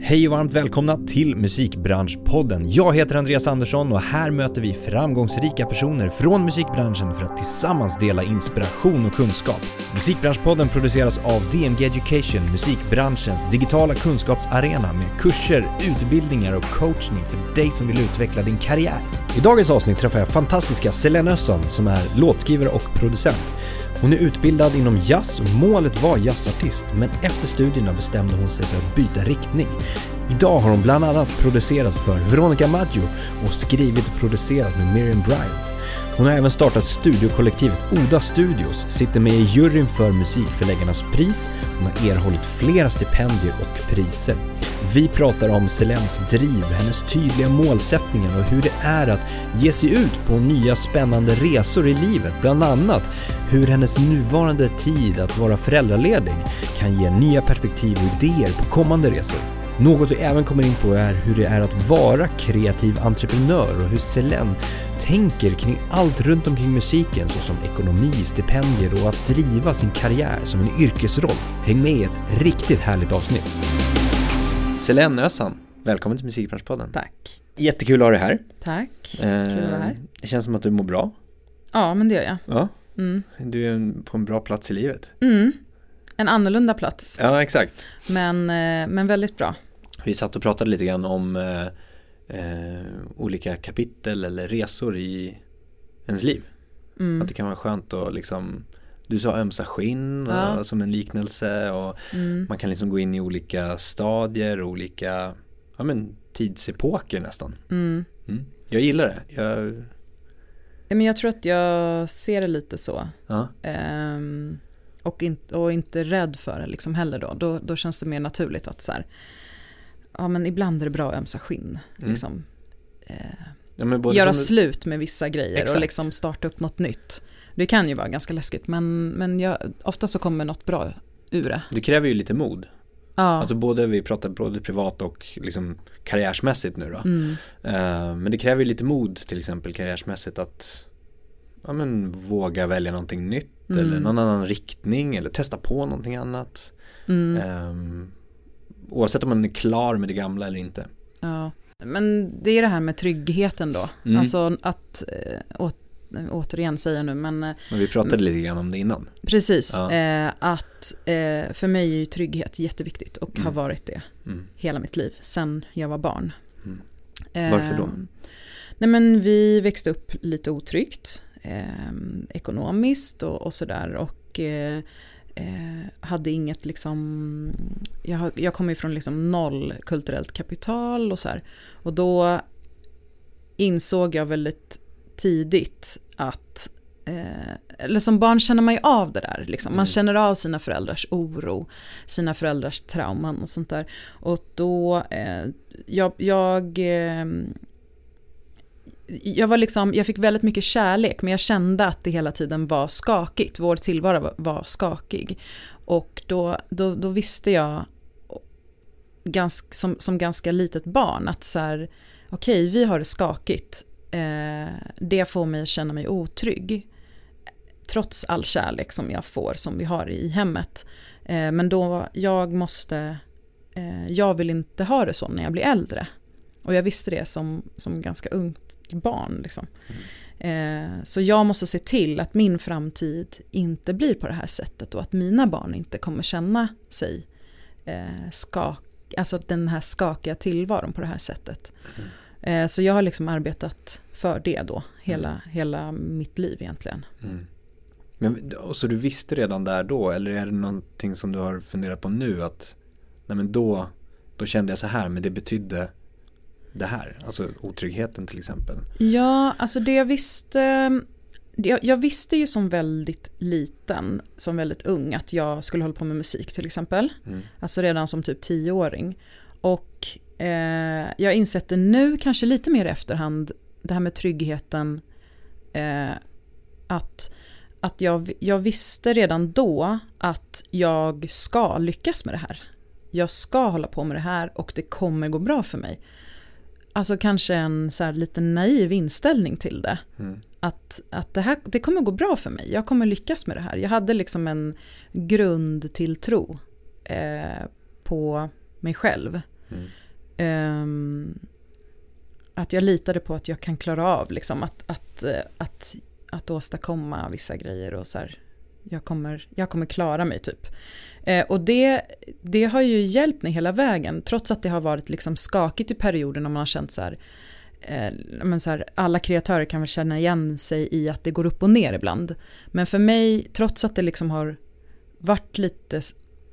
Hej och varmt välkomna till Musikbranschpodden. Jag heter Andreas Andersson och här möter vi framgångsrika personer från musikbranschen för att tillsammans dela inspiration och kunskap. Musikbranschpodden produceras av DMG Education, musikbranschens digitala kunskapsarena med kurser, utbildningar och coachning för dig som vill utveckla din karriär. I dagens avsnitt träffar jag fantastiska Selene Össon som är låtskrivare och producent. Hon är utbildad inom jazz och målet var jazzartist, men efter studierna bestämde hon sig för att byta riktning. Idag har hon bland annat producerat för Veronica Maggio och skrivit och producerat med Miriam Bryant. Hon har även startat studiokollektivet Oda Studios, sitter med i juryn för Musikförläggarnas pris, hon har erhållit flera stipendier och priser. Vi pratar om Selens driv, hennes tydliga målsättningar och hur det är att ge sig ut på nya spännande resor i livet, bland annat hur hennes nuvarande tid att vara föräldraledig kan ge nya perspektiv och idéer på kommande resor. Något vi även kommer in på är hur det är att vara kreativ entreprenör och hur Selene tänker kring allt runt omkring musiken såsom ekonomi, stipendier och att driva sin karriär som en yrkesroll. Häng med i ett riktigt härligt avsnitt. Selene Ösan, välkommen till Musikbranschpodden. Tack. Jättekul att ha dig här. Tack. Kul att vara här. Det känns som att du mår bra. Ja, men det gör jag. Ja, Mm. du är på en bra plats i livet. Mm. En annorlunda plats, Ja, exakt. men, eh, men väldigt bra. Vi satt och pratade lite grann om eh, eh, olika kapitel eller resor i ens liv. Mm. Att det kan vara skönt att liksom Du sa ömsa skinn Ja. och, som en liknelse och Mm. man kan liksom gå in i olika stadier, olika ja, men, tidsepoker nästan. Mm. Mm. Jag gillar det. Jag, Ja, men jag tror att jag ser det lite så. ja. Ehm, och, in, och inte rädd för det liksom heller då. då. Då känns det mer naturligt att så här, ja men ibland är det bra att ömsa skinn. Mm. Liksom, eh, Ja, göra slut med vissa grejer Exakt. och liksom starta upp något nytt. Det kan ju vara ganska läskigt men, men jag, ofta så kommer något bra ur det. Det kräver ju lite mod. Ja. Alltså både, vi pratar både privat och liksom karriärsmässigt nu då. mm. Eh, men det kräver ju lite mod till exempel karriärsmässigt att ja, men, våga välja någonting nytt Mm. eller någon annan riktning eller testa på någonting annat. Mm. Ehm, oavsett om man är klar med det gamla eller inte. Ja, men det är det här med tryggheten då. Mm. Alltså att, eh, åt, återigen säga nu, men eh, Men vi pratade lite grann om det innan. precis. Ja. Eh, att eh, för mig är ju trygghet jätteviktigt och Mm. har varit det Mm. hela mitt liv, sen jag var barn. Mm. Eh, Varför då? Nej men vi växte upp lite otryggt, eh, ekonomiskt och, och sådär. Och eh, hade inget liksom, jag, jag kommer ju från liksom noll kulturellt kapital och så här. Och då insåg jag väldigt tidigt att Eh, eller som barn känner man ju av det där. Liksom. Man Mm. känner av sina föräldrars oro, sina föräldrars trauman och sånt där. Och då, eh, jag, jag, eh, jag var liksom, jag fick väldigt mycket kärlek men jag kände att det hela tiden var skakigt. Vår tillvaro var, var skakig. Och då, då, då visste jag ganska, som, som ganska litet barn att så här, okej vi har det skakigt. Eh, det får mig att känna mig otrygg. Trots all kärlek som jag får, som vi har i hemmet. Eh, men då, jag måste, eh, jag vill inte ha det så när jag blir äldre. Och jag visste det som, som ganska ungt barn. Liksom. Eh, så jag måste se till att min framtid inte blir på det här sättet och att mina barn inte kommer känna sig eh, skak, alltså den här skakiga tillvaron på det här sättet. Eh, så jag har liksom arbetat för det då, hela, hela mitt liv egentligen. Mm. Men, och så du visste redan där då eller är det någonting som du har funderat på nu att nej men då, då kände jag så här men det betydde det här, alltså otryggheten till exempel. Ja, alltså det jag visste jag, jag visste ju som väldigt liten, som väldigt ung, att jag skulle hålla på med musik till exempel. Mm. Alltså redan som typ tioåring. Och eh, jag insett det nu, kanske lite mer i efterhand, det här med tryggheten. Eh, att att jag, jag visste redan då att jag ska lyckas med det här. Jag ska hålla på med det här och det kommer gå bra för mig. Alltså kanske en så här lite naiv inställning till det. Mm. Att, att det, här, det kommer gå bra för mig, jag kommer lyckas med det här. Jag hade liksom en grundtilltro eh, på mig själv. Mm. Um, att jag litade på att jag kan klara av liksom, att, att, att, att åstadkomma vissa grejer och så här, jag kommer, jag kommer klara mig typ. Eh, och det, det har ju hjälpt mig hela vägen, trots att det har varit liksom skakigt i perioden och man har känt så här, eh, men så här, alla kreatörer kan väl känna igen sig i att det går upp och ner ibland. Men för mig, trots att det liksom har varit lite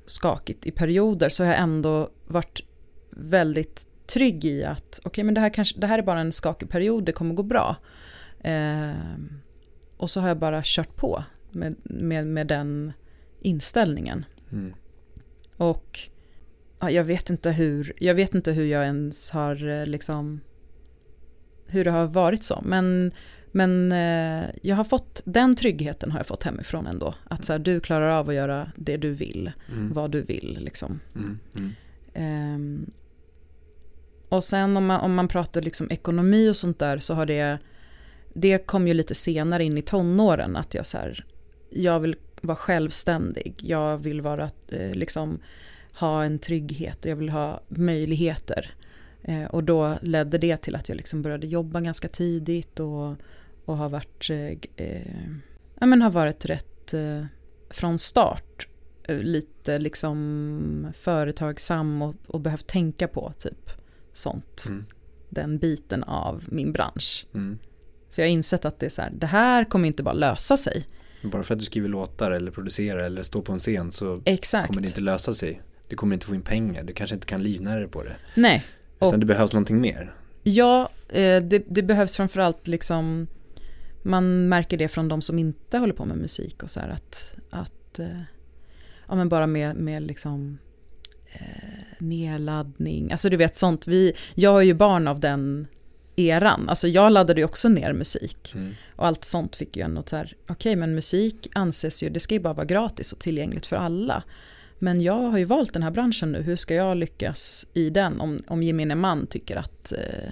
skakigt i perioder så har jag ändå varit väldigt trygg i att okej okay, men det här, kanske, det här är bara en skakig period, det kommer gå bra. Eh, och så har jag bara kört på med, med, med den inställningen. Mm. Och ja, jag, vet inte hur, jag vet inte hur jag ens har eh, liksom hur det har varit så. Men, men eh, jag har fått, den tryggheten har jag fått hemifrån ändå. Att så här, du klarar av att göra det du vill, mm. vad du vill liksom. Mm. Eh, och sen om man, om man pratar liksom ekonomi och sånt där så har det, det kom ju lite senare in i tonåren att jag så här, jag vill vara självständig, jag vill vara, eh, liksom, ha en trygghet och jag vill ha möjligheter. Eh, och då ledde det till att jag liksom började jobba ganska tidigt och, och har varit, eh, eh ja, men har varit rätt eh, från start lite liksom företagsam och, och behövt tänka på typ sånt. Mm. Den biten av min bransch. Mm. För jag har insett att det är så här, det här kommer inte bara lösa sig. Bara för att du skriver låtar eller producerar eller står på en scen så Exakt. kommer det inte lösa sig. Du kommer inte få in pengar, du kanske inte kan livnära dig på det. Nej. Utan och, det behövs någonting mer. Ja, eh, det, det behövs framförallt liksom, man märker det från de som inte håller på med musik och så här att, att eh, ja men bara med, med liksom eh, nedladdning, alltså du vet sånt, vi, jag är ju barn av den eran. Alltså jag laddade ju också ner musik. Mm. Och allt sånt fick ju en så här, okej okay, men musik anses ju, det ska ju bara vara gratis och tillgängligt för alla. Men jag har ju valt den här branschen nu, hur ska jag lyckas i den om, om gemene man tycker att eh,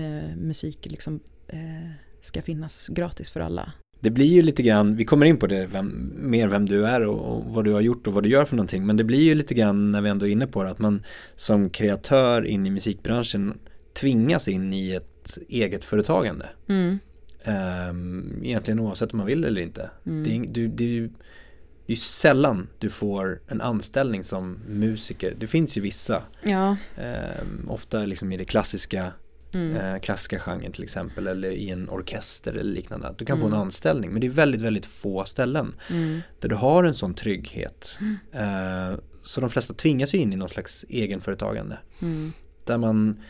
eh, musik liksom, eh, ska finnas gratis för alla? Det blir ju lite grann, vi kommer in på det, vem, mer vem du är och, och, vad du har gjort och vad du gör för någonting. Men det blir ju lite grann, när vi ändå är inne på det, att man som kreatör in i musikbranschen tvingas in i ett eget företagande. Mm. Um, egentligen oavsett om man vill eller inte. Mm. Det, är, du, det, det är sällan du får en anställning som musiker. Det finns ju vissa. Ja. Um, ofta liksom i det klassiska mm. uh, klassiska genren till exempel. Eller i en orkester eller liknande. du kan mm. få en mm. anställning. Men det är väldigt, väldigt få ställen. Mm. Där du har en sån trygghet. Uh, så de flesta tvingas ju in i någon slags egenföretagande. Mm. Där man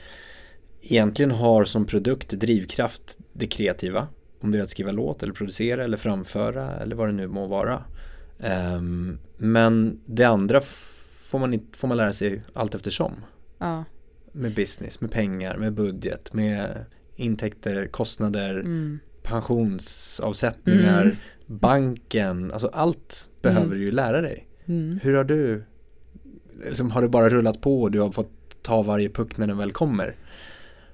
egentligen har som produkt drivkraft det kreativa. Om det är att skriva låt eller producera eller framföra eller vad det nu må vara. Um, men det andra får man, får man lära sig allt eftersom. Ja. Med business, med pengar, med budget, med intäkter, kostnader, mm. pensionsavsättningar, mm. banken, alltså allt behöver mm. du ju lära dig. Mm. Hur har du, liksom, har det bara rullat på och du har fått ta varje puck när den väl kommer?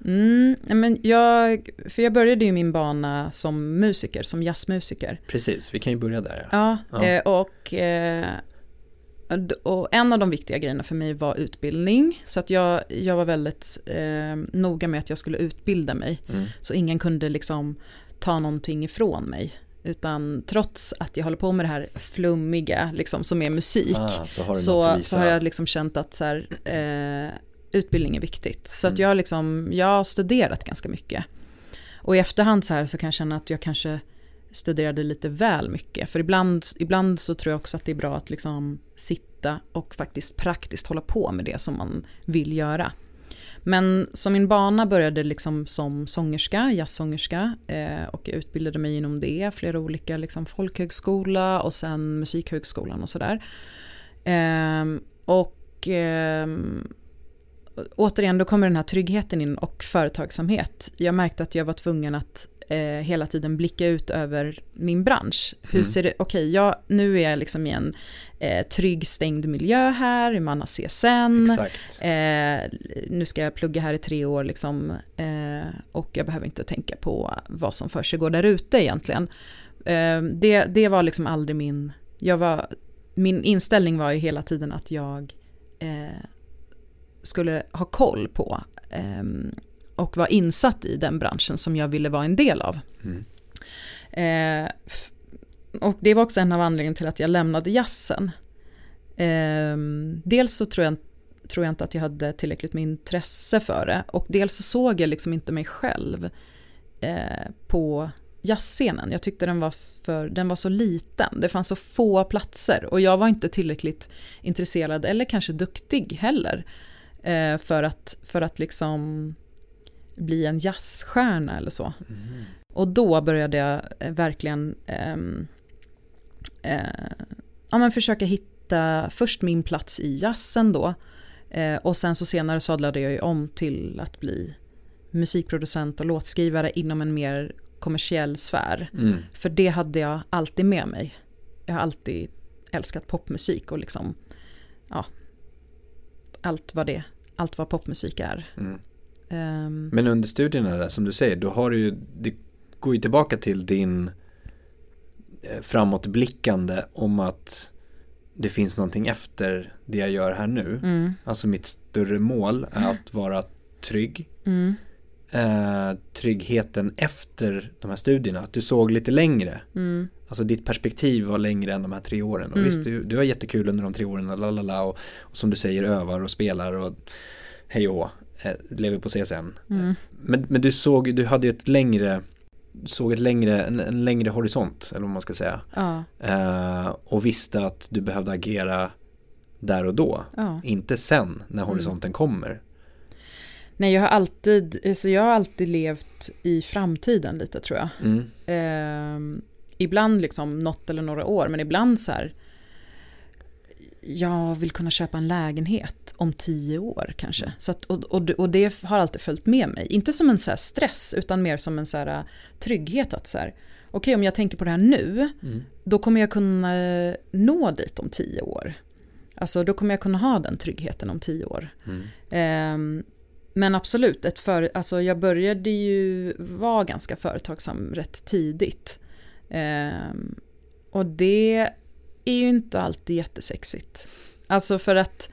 Mm, men jag, för jag började ju min bana som musiker, som jazzmusiker. Precis, vi kan ju börja där. Ja, ja. Eh, och, eh, och en av de viktiga grejerna för mig var utbildning. Så att jag, jag var väldigt eh, noga med att jag skulle utbilda mig. Mm. Så ingen kunde liksom ta någonting ifrån mig. Utan trots att jag håller på med det här flummiga, liksom, som är musik, ah, så, har så, så, har jag liksom känt att så här, eh, utbildning är viktigt. Så att mm. jag, liksom, jag har studerat ganska mycket. Och i efterhand så här så kan jag känna att jag kanske studerade lite väl mycket. För ibland, ibland så tror jag också att det är bra att liksom sitta och faktiskt praktiskt hålla på med det som man vill göra. Men så min bana började liksom som sångerska, jazzsångerska eh, och jag utbildade mig inom det, flera olika liksom folkhögskola och sen musikhögskolan och sådär. Eh, och eh, återigen, då kommer den här tryggheten in och företagsamhet. Jag märkte att jag var tvungen att eh, hela tiden blicka ut över min bransch. Hur mm. ser det, okej, okay, nu är jag liksom i en eh, trygg stängd miljö här, man har CSN, eh, nu ska jag plugga här i tre år liksom, eh, och jag behöver inte tänka på vad som för sig går där ute egentligen. Eh, det, det var liksom aldrig min, jag var, min inställning var ju hela tiden att jag eh, skulle ha koll på ehm, och vara insatt i den branschen som jag ville vara en del av. Mm. Eh, och det var också en av anledningarna till att jag lämnade jazzen. Ehm, dels så tror jag, tror jag inte att jag hade tillräckligt med intresse för det och dels så såg jag liksom inte mig själv eh, på jazzscenen. Jag tyckte den var, för, den var så liten, det fanns så få platser och jag var inte tillräckligt intresserad eller kanske duktig heller eh, för, att, för att liksom bli en jazzstjärna eller så. Mm. Och då började jag eh, verkligen ehm, eh, ja, men försöka hitta först min plats i jazzen då. Eh, och sen så senare sadlade jag ju om till att bli musikproducent och låtskrivare inom en mer kommersiell sfär. Mm. För det hade jag alltid med mig. Jag har alltid älskat popmusik och liksom, ja, allt vad det, allt vad popmusik är. Mm. Ehm, Men under studierna där, som du säger, då har du ju, det går ju tillbaka till din eh, framåtblickande om att det finns någonting efter det jag gör här nu. mm, Alltså mitt större mål är att vara trygg. mm, Eh, tryggheten efter de här studierna, att du såg lite längre. mm, Alltså ditt perspektiv var längre än de här tre åren. Och Mm. visst, du, du har jättekul under de tre åren, lalala, och, och som du säger övar och spelar och hej och eh, lever på CSN. mm. Men, men du såg, du hade ju ett längre, såg ett längre, en, en längre horisont, eller vad man ska säga. ja, Eh, och visste att du behövde agera där och då. ja. Inte sen när horisonten kommer. Nej, jag har alltid, så jag har alltid levt i framtiden lite tror jag. Mm. Ehm, ibland liksom något eller några år, men ibland så här. Jag vill kunna köpa en lägenhet om tio år kanske. Så att, och, och, och det har alltid följt med mig. Inte som en så stress, utan mer som en så här äh, trygghet. att så här, Okej, om jag tänker på det här nu, Mm. då kommer jag kunna eh, nå dit om tio år. Alltså, då kommer jag kunna ha den tryggheten om tio år. Mm. Ehm, men absolut, ett för, alltså jag började ju vara ganska företagsam rätt tidigt. Ehm, och det är ju inte alltid jättesexigt. Alltså för att,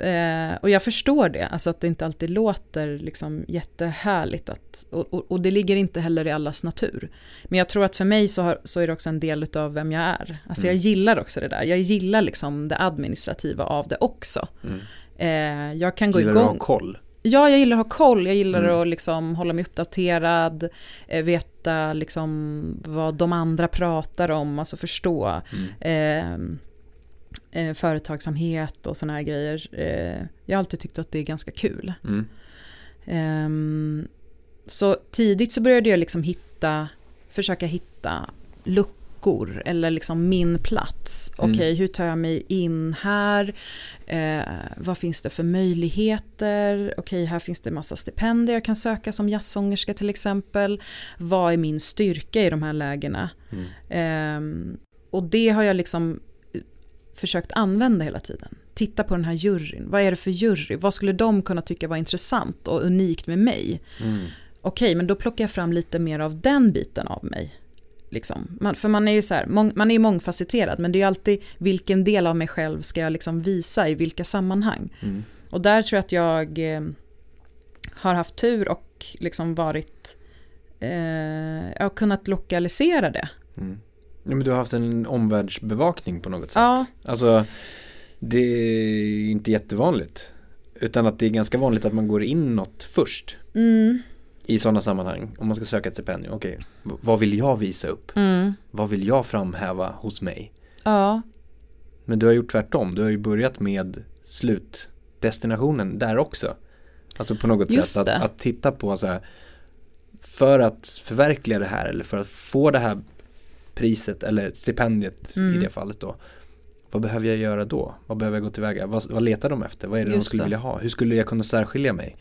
eh, och jag förstår det, alltså att det inte alltid låter liksom jättehärligt. Att, och, och, och det ligger inte heller i allas natur. Men jag tror att för mig så, har, så är det också en del av vem jag är. Alltså jag Mm. gillar också det där. Jag gillar liksom det administrativa av det också. Mm. Eh, jag kan gå Gillar du att igång. ha koll? Ja, jag gillar att ha koll. Jag gillar Mm. att liksom hålla mig uppdaterad, eh, veta liksom vad de andra pratar om, alltså förstå Mm. eh, eh, företagsamhet och såna här grejer. Eh, jag har alltid tyckt att det är ganska kul. Mm. Ehm, så tidigt så började jag liksom hitta, försöka hitta luckor eller liksom min plats. Mm. Okej, hur tar jag mig in här? Eh, vad finns det för möjligheter? Okej, här finns det massa stipendier jag kan söka som jazzsångerska till exempel. Vad är min styrka i de här lägena? Mm. Ehm, och det har jag liksom eh, försökt använda hela tiden. Titta på den här juryn. Vad är det för jury? Vad skulle de kunna tycka var intressant och unikt med mig? Mm. Okej, men då plockar jag fram lite mer av den biten av mig. Liksom. Man, för man är ju så här, mång, man är ju mångfacetterad, men det är ju alltid vilken del av mig själv ska jag liksom visa i vilka sammanhang. Mm. Och där tror jag att jag eh, har haft tur och liksom varit, eh, jag har kunnat lokalisera det. Mm. Ja, men du har haft en omvärldsbevakning på något sätt. Ja. Alltså, det är inte jättevanligt. Utan att det är ganska vanligt att man går inåt först. Mm, I sådana sammanhang. Om man ska söka ett stipendium. Okej, v- vad vill jag visa upp? mm, Vad vill jag framhäva hos mig? ja, Men du har gjort tvärtom. Du har ju börjat med slutdestinationen där också. Alltså på något Just sätt att, att titta på så här. För att förverkliga det här eller för att få det här priset eller stipendiet i Mm. det fallet då. Vad behöver jag göra då? Vad behöver jag gå tillväga? Vad, vad letar de efter? Vad är det de Just skulle det. vilja ha? Hur skulle jag kunna särskilja mig?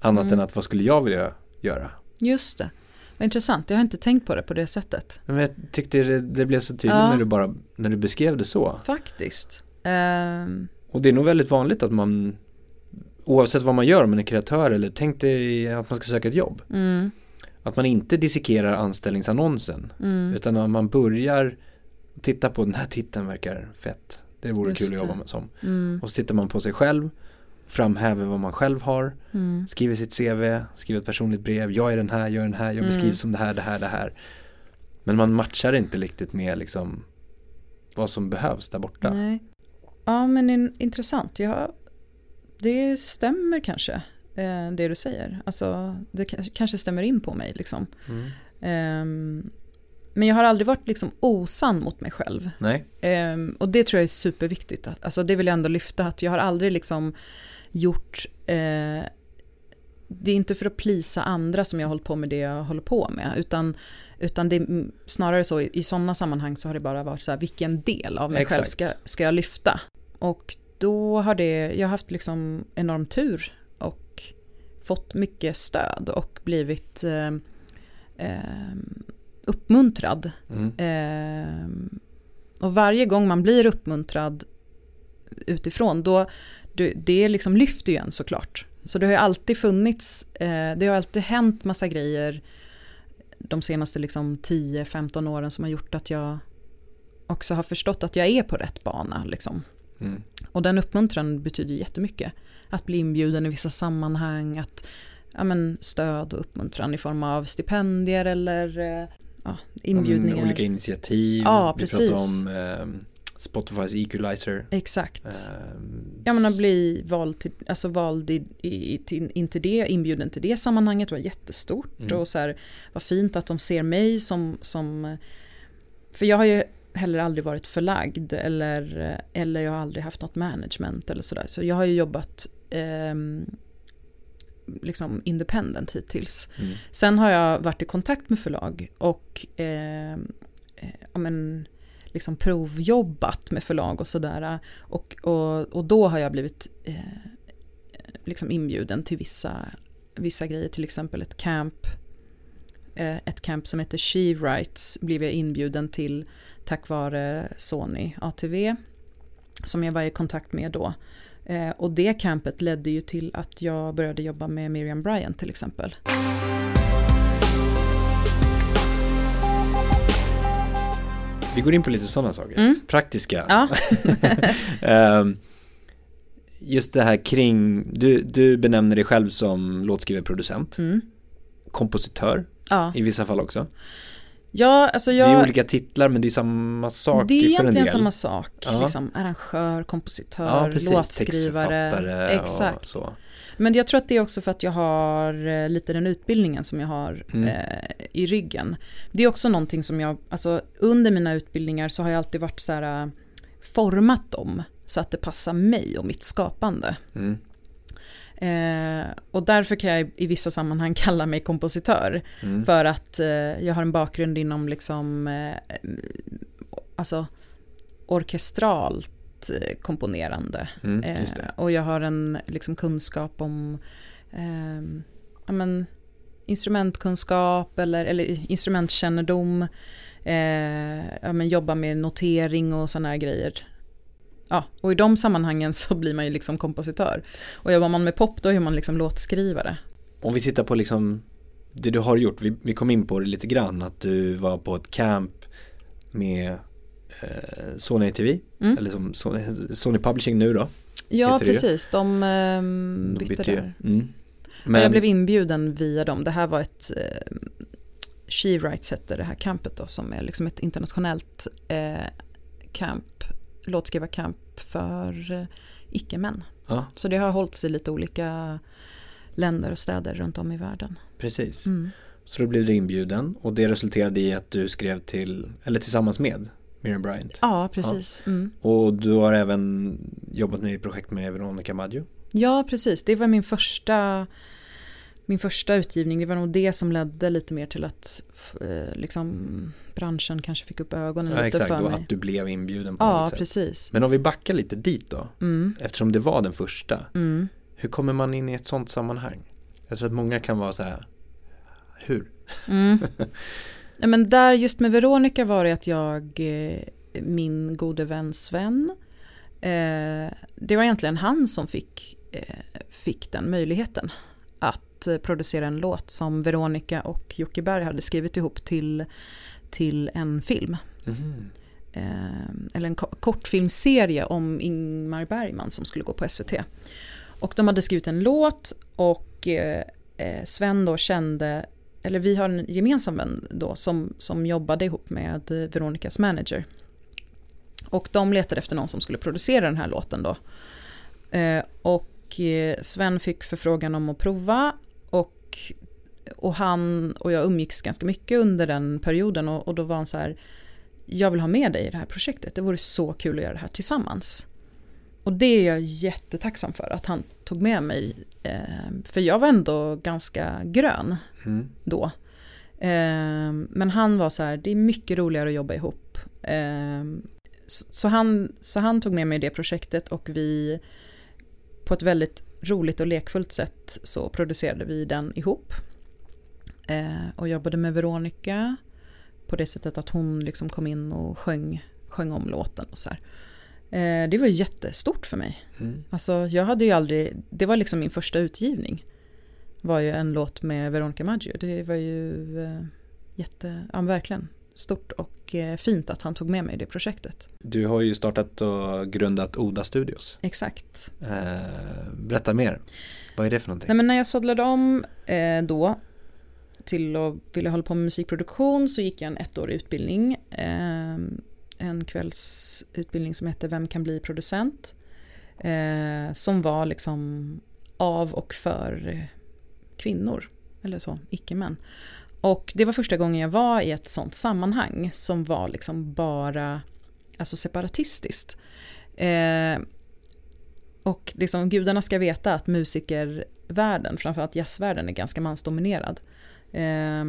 Annat Mm. än att vad skulle jag vilja göra? just det. Vad intressant, jag har inte tänkt på det på det sättet. Men jag tyckte det, det blev så tydligt Ja. när du bara, när du beskrev det så. Faktiskt. Ehm, Och det är nog väldigt vanligt att man Oavsett vad man gör, om man är kreatör eller tänk dig att man ska söka ett jobb mm, Att man inte dissekerar anställningsannonsen mm, Utan att man börjar titta på den här titeln verkar fett Det vore Just kul att jobba med som mm, Och så tittar man på sig själv framhäver vad man själv har, Mm. skriver sitt CV, skriver ett personligt brev, jag är den här, jag är den här, jag Mm. beskrivs som det här, det här, det här. Men man matchar inte riktigt med liksom vad som behövs där borta. Nej. Ja, men in, intressant. Ja, det stämmer kanske, eh, det du säger. Alltså, det kanske stämmer in på mig. Liksom. Mm. Ehm, men jag har aldrig varit liksom osann mot mig själv. Nej, Ehm, och det tror jag är superviktigt. Att, alltså, det vill jag ändå lyfta, att jag har aldrig liksom gjort... Eh, det är inte för att plisa andra som jag har hållit på med det jag håller på med. Utan, utan det är snarare så, i, sådana sammanhang så har det bara varit så här, vilken del av mig själv Exakt. ska, ska jag lyfta? Och då har det, jag har haft liksom enorm tur och fått mycket stöd och blivit eh, eh, uppmuntrad mm. Ehm, och varje gång man blir uppmuntrad utifrån, då, du, det liksom lyfter ju en såklart. Så det har ju alltid funnits, eh, det har alltid hänt massa grejer de senaste liksom 10-15 åren som har gjort att jag också har förstått att jag är på rätt bana. Liksom. Mm. Och den uppmuntran betyder ju jättemycket. Att bli inbjuden i vissa sammanhang, att ja, men, stöd och uppmuntran i form av stipendier eller eh, ja, inbjudningar. Om olika initiativ, Ja, vi precis. pratar om ehm, Spotifys equalizer. Exakt. Ehm, Ja men att bli vald, till, alltså vald i, i, till, in till det, inbjuden till det sammanhanget var jättestort. Mm. Och så här, vad fint att de ser mig som, som... För jag har ju heller aldrig varit förlagd eller, eller jag har aldrig haft något management eller sådär. Så jag har ju jobbat ehm, liksom independent hittills. Mm. Sen har jag varit i kontakt med förlag och eh, eh, ja, men, liksom provjobbat med förlag och sådär. Och, och, och då har jag blivit eh, liksom inbjuden till vissa, vissa grejer, till exempel ett camp. Eh, ett camp som heter She Writes blev jag inbjuden till tack vare Sony ATV. Som jag var i kontakt med då. Eh, och det campet ledde ju till att jag började jobba med Miriam Bryant till exempel. Vi går in på lite sådana saker. Mm. Praktiska. Ja. Ehm, just det här kring, du, du benämner dig själv som låtskrivarproducent, Mm. kompositör Ja. i vissa fall också. Ja, alltså Det jag... är olika titlar men det är samma sak det är egentligen samma sak. Ja. Liksom, arrangör, kompositör, Ja, precis. låtskrivare. Exakt. så. Men jag tror att det är också för att jag har eh, lite den utbildningen som jag har Mm. eh, i ryggen. Det är också någonting som jag, alltså under mina utbildningar så har jag alltid varit så här, eh, format dem så att det passar mig och mitt skapande. Mm. Eh, och därför kan jag i vissa sammanhang kalla mig kompositör. Mm. För att eh, jag har en bakgrund inom liksom, eh, alltså orkestralt eh, komponerande. Mm, Eh, och jag har en liksom, kunskap om eh, ja, men, instrumentkunskap eller, eller instrumentkännedom. Eh, ja, men, jobba med notering och sådana här grejer. Ja, och i de sammanhangen så blir man ju liksom kompositör. Och jobbar man med pop då är man liksom låtskrivare. Om vi tittar på liksom det du har gjort, vi, vi kom in på det lite grann, att du var på ett camp med eh, Sony TV, Mm. eller som Sony, Sony Publishing nu då. Ja, precis. De ehm, De bytte där. Mm. Men... Jag blev inbjuden via dem. Det här var ett eh, She Writes hette det här campet då som är liksom ett internationellt eh, camp, låtskrivarcamp för eh, icke-män. ja, Så det har hållits i lite olika länder och städer runt om i världen. precis. Mm. Så då blev du inbjuden och det resulterade i att du skrev till, eller tillsammans med Miriam Bryant. Ja, precis. Mm. Och du har även jobbat med ett projekt med Veronica Maggio. Ja, precis. Det var min första, min första utgivning. Det var nog det som ledde lite mer till att eh, liksom, branschen kanske fick upp ögonen Ja, lite exakt, för mig. att du blev inbjuden på Ja, något sätt. precis. Men om vi backar lite dit då, Mm. eftersom det var den första. Mm. Hur kommer man in i ett sånt sammanhang? Jag tror att många kan vara så här, hur? Mm. Ja, men där just med Veronica var det att jag, eh, min gode vän Sven, eh, det var egentligen han som fick, eh, fick den möjligheten att eh, producera en låt som Veronica och Jocke Berg hade skrivit ihop till, till en film. Mhm. Eh, eller en ko- kortfilmserie om Ingmar Bergman som skulle gå på SVT. Och de hade skrivit en låt och eh, eh, Sven då kände, eller vi har en gemensam vän då som, som jobbade ihop med Veronicas manager. Och de letade efter någon som skulle producera den här låten då. Eh, och eh, Sven fick förfrågan om att prova och, han och jag umgicks ganska mycket under den perioden och, och då var han så här, jag vill ha med dig i det här projektet, det vore så kul att göra det här tillsammans. Och det är jag jättetacksam för, att han tog med mig. Eh, för jag var ändå ganska grön mm. då. Eh, men han var så här, det är mycket roligare att jobba ihop. Eh, så, han, så han tog med mig i det projektet och vi på ett väldigt roligt och lekfullt sätt så producerade vi den ihop. Eh, och jobbade med Veronica på det sättet att hon liksom kom in och sjöng, sjöng om låten och så här. Eh, det var jättestort för mig. Mm. Alltså jag hade ju aldrig, det var liksom min första utgivning. Var ju en låt med Veronica Maggio. Det var ju eh, jätte, ja verkligen stort och eh, fint att han tog med mig i det projektet. Du har ju startat och grundat Oda Studios. Exakt. Eh, berätta mer. Vad är det för någonting? Nej, men när jag sadlade om eh, då till att vilja hålla på med musikproduktion så gick jag en ettårig utbildning. En kvällsutbildning som hette Vem kan bli producent? Som var liksom av och för kvinnor, eller så, icke-män. Och det var första gången jag var i ett sånt sammanhang som var liksom bara alltså separatistiskt. Eh, och liksom gudarna ska veta att musikervärlden, framförallt jazzvärlden, är ganska mansdominerad. Eh,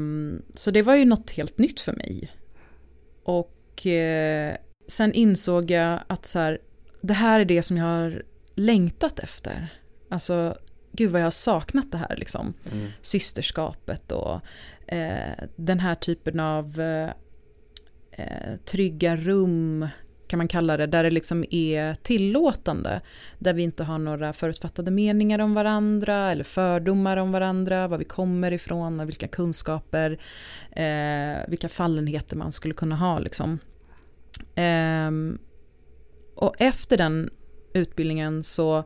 så det var ju något helt nytt för mig. Och eh, sen insåg jag att så här, det här är det som jag har längtat efter. Alltså, gud vad jag har saknat det här liksom. Mm. Systerskapet och eh, den här typen av eh, eh, trygga rum kan man kalla det, där det liksom är tillåtande. Där vi inte har några förutfattade meningar om varandra eller fördomar om varandra, var vi kommer ifrån och vilka kunskaper, eh, vilka fallenheter man skulle kunna ha. Liksom. Eh, och efter den utbildningen så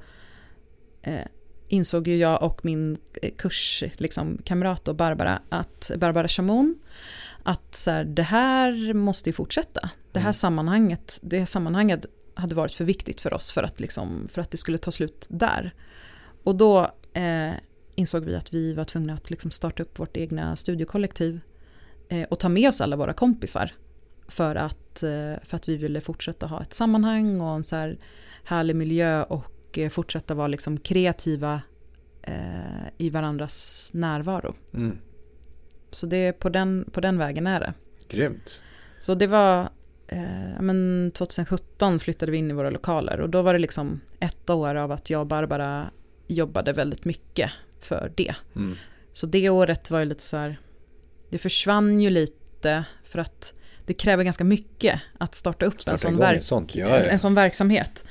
eh, insåg ju jag och min eh, kurskamrat liksom, kamrat Barbara, att, Barbara Chamon, att så här, det här måste ju fortsätta. Det här mm. sammanhanget, det här sammanhanget hade varit för viktigt för oss för att, liksom, för att det skulle ta slut där. Och då eh, insåg vi att vi var tvungna att liksom starta upp vårt egna studiekollektiv eh, och ta med oss alla våra kompisar för att, eh, för att vi ville fortsätta ha ett sammanhang och en så här härlig miljö och Eh, fortsätta vara liksom kreativa eh, i varandras närvaro. Mm. Så det är på den, på den vägen är det. Grymt. Så det var, eh, men 2017 flyttade vi in i våra lokaler och då var det liksom ett år av att jag och Barbara jobbade väldigt mycket för det. Mm. Så det året var ju lite så här, det försvann ju lite för att det kräver ganska mycket att starta upp starta en, sån verk- en sån verksamhet.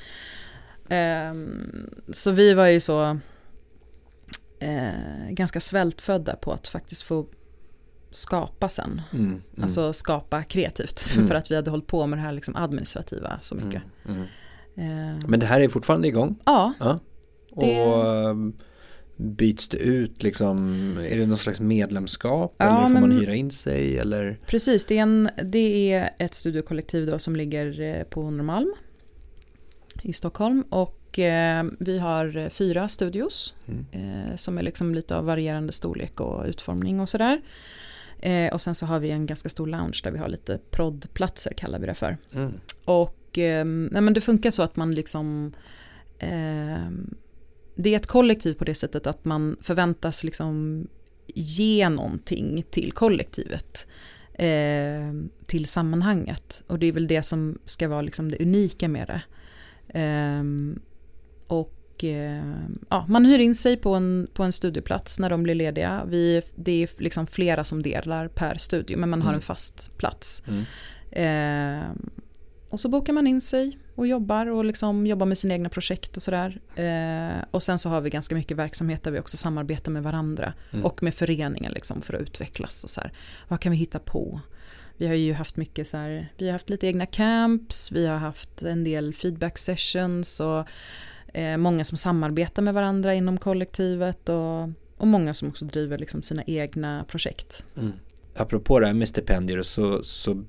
Um, så vi var ju så uh, ganska svältfödda på att faktiskt få skapa sen. Mm, mm. Alltså skapa kreativt. Mm. För att vi hade hållit på med det här liksom administrativa så mycket. Uh, Men det här är fortfarande igång? Ja. ja. Det... Och ehm, byts det ut liksom? Är det någon slags medlemskap? Ja, eller får men... man hyra in sig? Eller? Precis, det är, en, det är ett studiokollektiv då som ligger eh, på Norrmalm i Stockholm. Och eh, vi har fyra studios mm. eh, som är liksom lite av varierande storlek och utformning och sådär. Eh, och sen så har vi en ganska stor lounge där vi har lite proddplatser kallar vi det för. Mm. Och eh, nej, men det funkar så att man liksom eh, det är ett kollektiv på det sättet att man förväntas liksom ge någonting till kollektivet. Eh, till sammanhanget. Och det är väl det som ska vara liksom det unika med det. Um, och uh, ja, man hyr in sig på en, på en studieplats när de blir lediga. Vi, det är liksom flera som delar per studio men man har mm. en fast plats. Mm. Uh, och så bokar man in sig och jobbar och liksom jobbar med sina egna projekt och sådär. Uh, och sen så har vi ganska mycket verksamhet där vi också samarbetar med varandra mm. och med föreningen liksom för att utvecklas och så här. Vad kan vi hitta på? Vi har ju haft mycket så här, vi har haft lite egna camps, vi har haft en del feedback sessions och Eh, många som samarbetar med varandra inom kollektivet och, och många som också driver liksom sina egna projekt. Mm. Apropå det här med stipendier så, så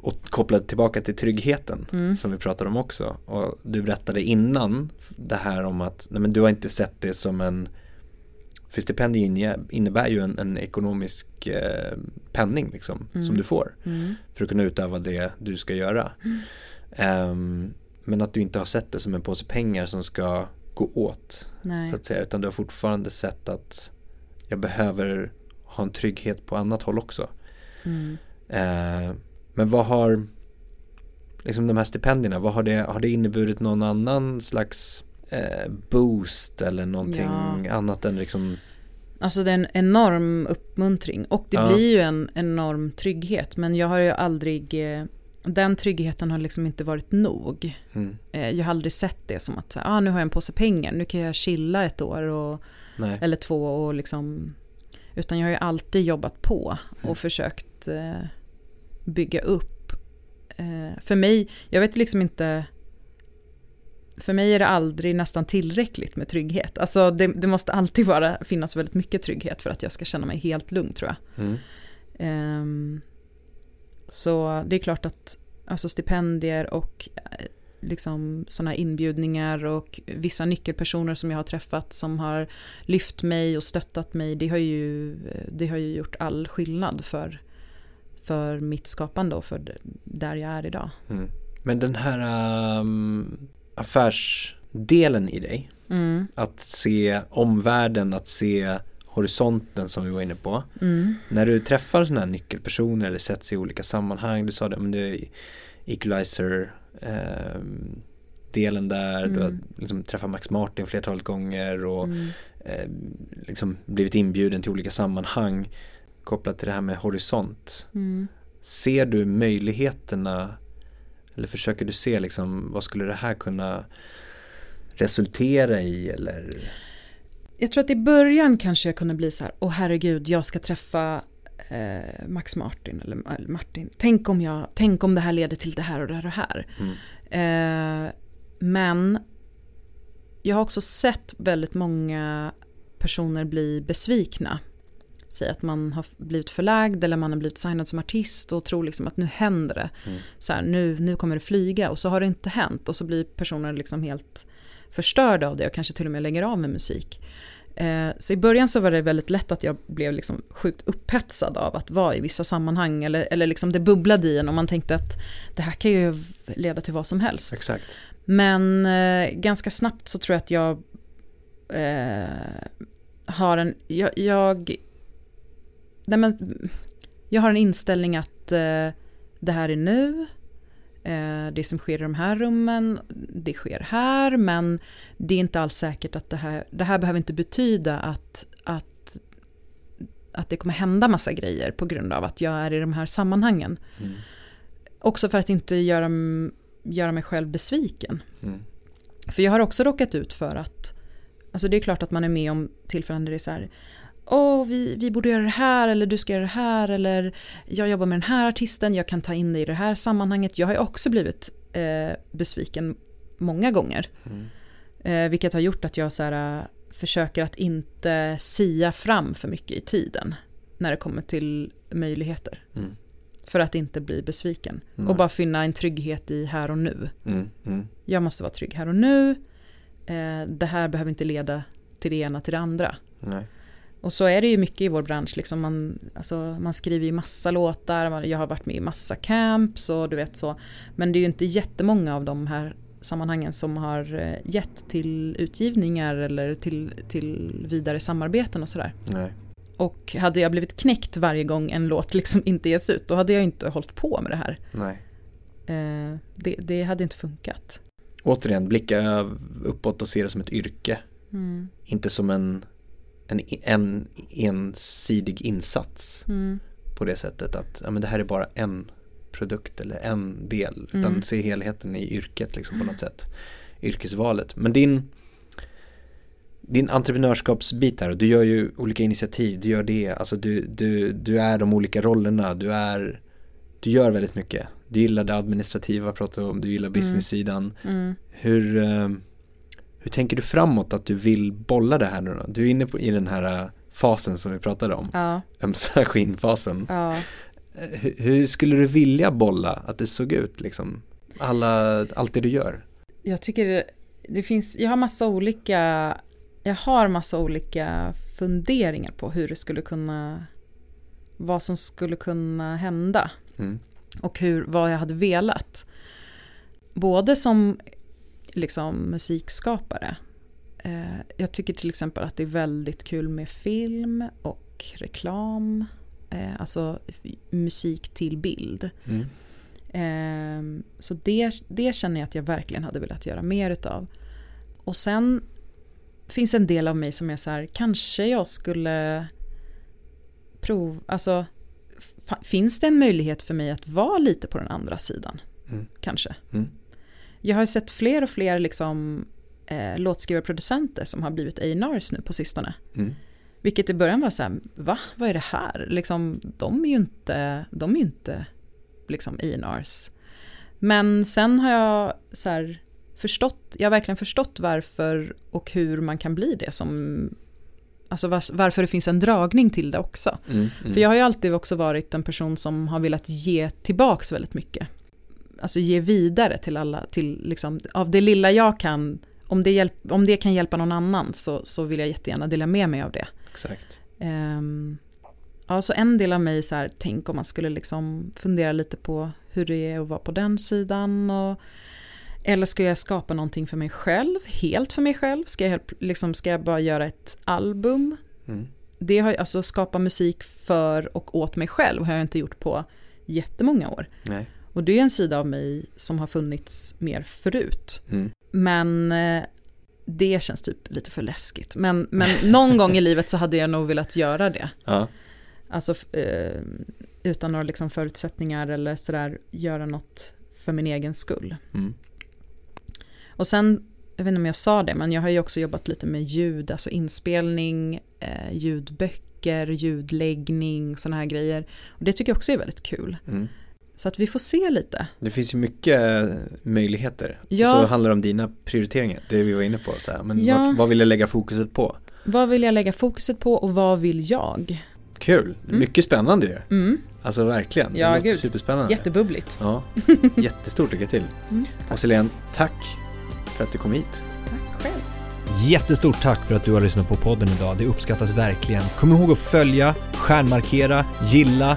och kopplat tillbaka till tryggheten Mm. som vi pratade om också. Och du berättade innan det här om att nej men du har inte sett det som en för stipendier inne- innebär ju en, en ekonomisk eh, penning liksom, Mm. som du får Mm. för att kunna utöva det du ska göra. Ehm, men att du inte har sett det som en påse pengar som ska gå åt Nej. så att säga. Utan du har fortfarande sett att jag behöver ha en trygghet på annat håll också. Mm. Eh, men vad har liksom de här stipendierna, vad har det, har det inneburit någon annan slags eh, boost eller någonting Ja. annat än liksom Alltså det är en enorm uppmuntring och det Ja. blir ju en enorm trygghet men jag har ju aldrig, eh, den tryggheten har liksom inte varit nog. mm, Eh, Jag har aldrig sett det som att ah, nu har jag en påse pengar, nu kan jag chilla ett år och, nej, eller två och liksom utan jag har ju alltid jobbat på och Mm. försökt eh, bygga upp. Eh, för mig, jag vet liksom inte för mig är det aldrig nästan tillräckligt med trygghet. Alltså det, det måste alltid vara, finnas väldigt mycket trygghet för att jag ska känna mig helt lugn tror jag. mm, Ehm, så det är klart att alltså stipendier och eh, liksom sådana inbjudningar och vissa nyckelpersoner som jag har träffat som har lyft mig och stöttat mig, det har ju, det har ju gjort all skillnad för, för mitt skapande och för där jag är idag. mm. Men den här um, affärsdelen i dig, Mm, att se omvärlden, att se horisonten som vi var inne på. mm, När du träffar sådana här nyckelpersoner eller sätts i olika sammanhang, du sa det, men det är equalizer ehm, delen där, du har Mm. liksom träffat Max Martin flertalet gånger och mm. eh, liksom blivit inbjuden till olika sammanhang kopplat till det här med horisont. Mm. Ser du möjligheterna eller försöker du se liksom vad skulle det här kunna resultera i eller Jag tror att i början kanske jag kunde bli så här, åh herregud, jag ska träffa eh, Max Martin eller eller Martin. Tänk om, jag, tänk om det här leder till det här och det här och det här. mm, Eh, men jag har också sett väldigt många personer bli besvikna. Säg att man har blivit förlagd eller man har blivit signad som artist och tror liksom att nu händer det. Mm. Så här, nu, nu kommer det flyga och så har det inte hänt och så blir personer liksom helt förstörda av det och kanske till och med lägger av med musik. Eh, så i början så var det väldigt lätt att jag blev liksom sjukt upphetsad av att vara i vissa sammanhang eller, eller liksom det bubblade i en och man tänkte att det här kan ju leda till vad som helst. exakt. Men eh, ganska snabbt så tror jag att jag eh, har en... Jag, jag, nej men, jag har en inställning att eh, det här är nu. Eh, det som sker i de här rummen, det sker här. Men det är inte alls säkert att det här... Det här behöver inte betyda att, att, att det kommer hända massa grejer på grund av att jag är i de här sammanhangen. Mm. Också för att inte göra, göra mig själv besviken. Mm. För jag har också råkat ut för att, alltså det är klart att man är med om tillfällen där det är så här, åh vi, vi borde göra det här eller du ska göra det här eller jag jobbar med den här artisten, jag kan ta in dig i det här sammanhanget. Jag har ju också blivit eh, besviken många gånger. Mm. Eh, vilket har gjort att jag så här, eh, försöker att inte sia fram för mycket i tiden när det kommer till möjligheter. Mm. För att inte bli besviken. Nej. Och bara finna en trygghet i här och nu. Mm. Mm. Jag måste vara trygg här och nu. Eh, det här behöver inte leda till det ena till det andra. Nej. Och så är det ju mycket i vår bransch. Liksom man, alltså, man skriver ju massa låtar, man- jag har varit med i massa camps och du vet så. Men det är ju inte jättemånga av de här sammanhangen som har eh, gett till utgivningar eller till, till vidare samarbeten och sådär. Nej. Och hade jag blivit knäckt varje gång en låt liksom inte ges ut, då hade jag inte hållit på med det här. Nej. Eh, det, det hade inte funkat. Återigen, blicka uppåt och se det som ett yrke. Mm. Inte som en, en, en ensidig insats Mm. på det sättet att ja, men det här är bara en produkt eller en del. Utan Mm. se helheten i yrket liksom på något sätt. Yrkesvalet. Men din, din entreprenörskapsbit här, och du gör ju olika initiativ, du gör det, alltså du, du, du är de olika rollerna, du är, du gör väldigt mycket. Du gillar det administrativa, pratar om, du gillar business-sidan. Mm. Hur, eh, Hur tänker du framåt att du vill bolla det här nu då? Du är inne på, i den här äh, fasen som vi pratade om, Ja, ömsa skinnfasen. ja. Eh, Hur, hur skulle du vilja bolla att det såg ut liksom? Alla, allt det du gör? Jag tycker det, det finns, jag har massa olika, jag har massa olika funderingar på hur det skulle kunna, vad som skulle kunna hända Mm. och hur, vad jag hade velat. Både som liksom musikskapare. Eh, jag tycker till exempel att det är väldigt kul med film och reklam. Eh, alltså musik till bild. Mm. Ehm, så det, det känner jag att jag verkligen hade velat göra mer utav. Och sen finns en del av mig som är så här, kanske jag skulle prova, alltså finns det en möjlighet för mig att vara lite på den andra sidan? Mm. Kanske. Mm. Jag har sett fler och fler liksom, eh, låtskrivarproducenter som har blivit A&Rs nu på sistone. Mm. Vilket i början var så här, va? Vad är det här? Liksom, de är ju inte, de är inte liksom A&Rs. Men sen har jag så här förstått, jag har verkligen förstått varför och hur man kan bli det som, alltså var, varför det finns en dragning till det också. Mm. Mm. För jag har ju alltid också varit en person som har velat ge tillbaks väldigt mycket. Alltså ge vidare till alla, till liksom, av det lilla jag kan, om det, hjälp, om det kan hjälpa någon annan så, så vill jag jättegärna dela med mig av det. Exakt. Um, ja, så en del av mig så här, tänk om man skulle liksom fundera lite på hur det är att vara på den sidan. Och, eller ska jag skapa någonting för mig själv, helt för mig själv? Ska jag, liksom, ska jag bara göra ett album? Mm. Det har alltså skapa musik för och åt mig själv har jag inte gjort på jättemånga år. Nej. Och det är en sida av mig som har funnits mer förut. Mm. Men eh, det känns typ lite för läskigt. Men, men någon gång i livet så hade jag nog velat göra det. Ja. Alltså eh, utan några liksom förutsättningar eller sådär göra något för min egen skull. Mm. Och sen, jag vet inte om jag sa det, men jag har ju också jobbat lite med ljud, alltså inspelning, eh, ljudböcker, ljudläggning, sådana här grejer. Och det tycker jag också är väldigt kul. Mm. Så att vi får se lite. Det finns ju mycket eh, möjligheter. Ja. Och så handlar det om dina prioriteringar, det vi var inne på. Så här. Men Ja. vad, vad vill jag lägga fokuset på? Vad vill jag lägga fokuset på och vad vill jag? Kul, Mm. mycket spännande ju. Mm, Alltså verkligen, Ja, det låter gud. superspännande. jättebubbligt. Ja, jättestort lycka till. Mm, Och Selene, tack för att du kom hit. tack själv. Jättestort tack för att du har lyssnat på podden idag. Det uppskattas verkligen. Kom ihåg att följa, stjärnmarkera, gilla,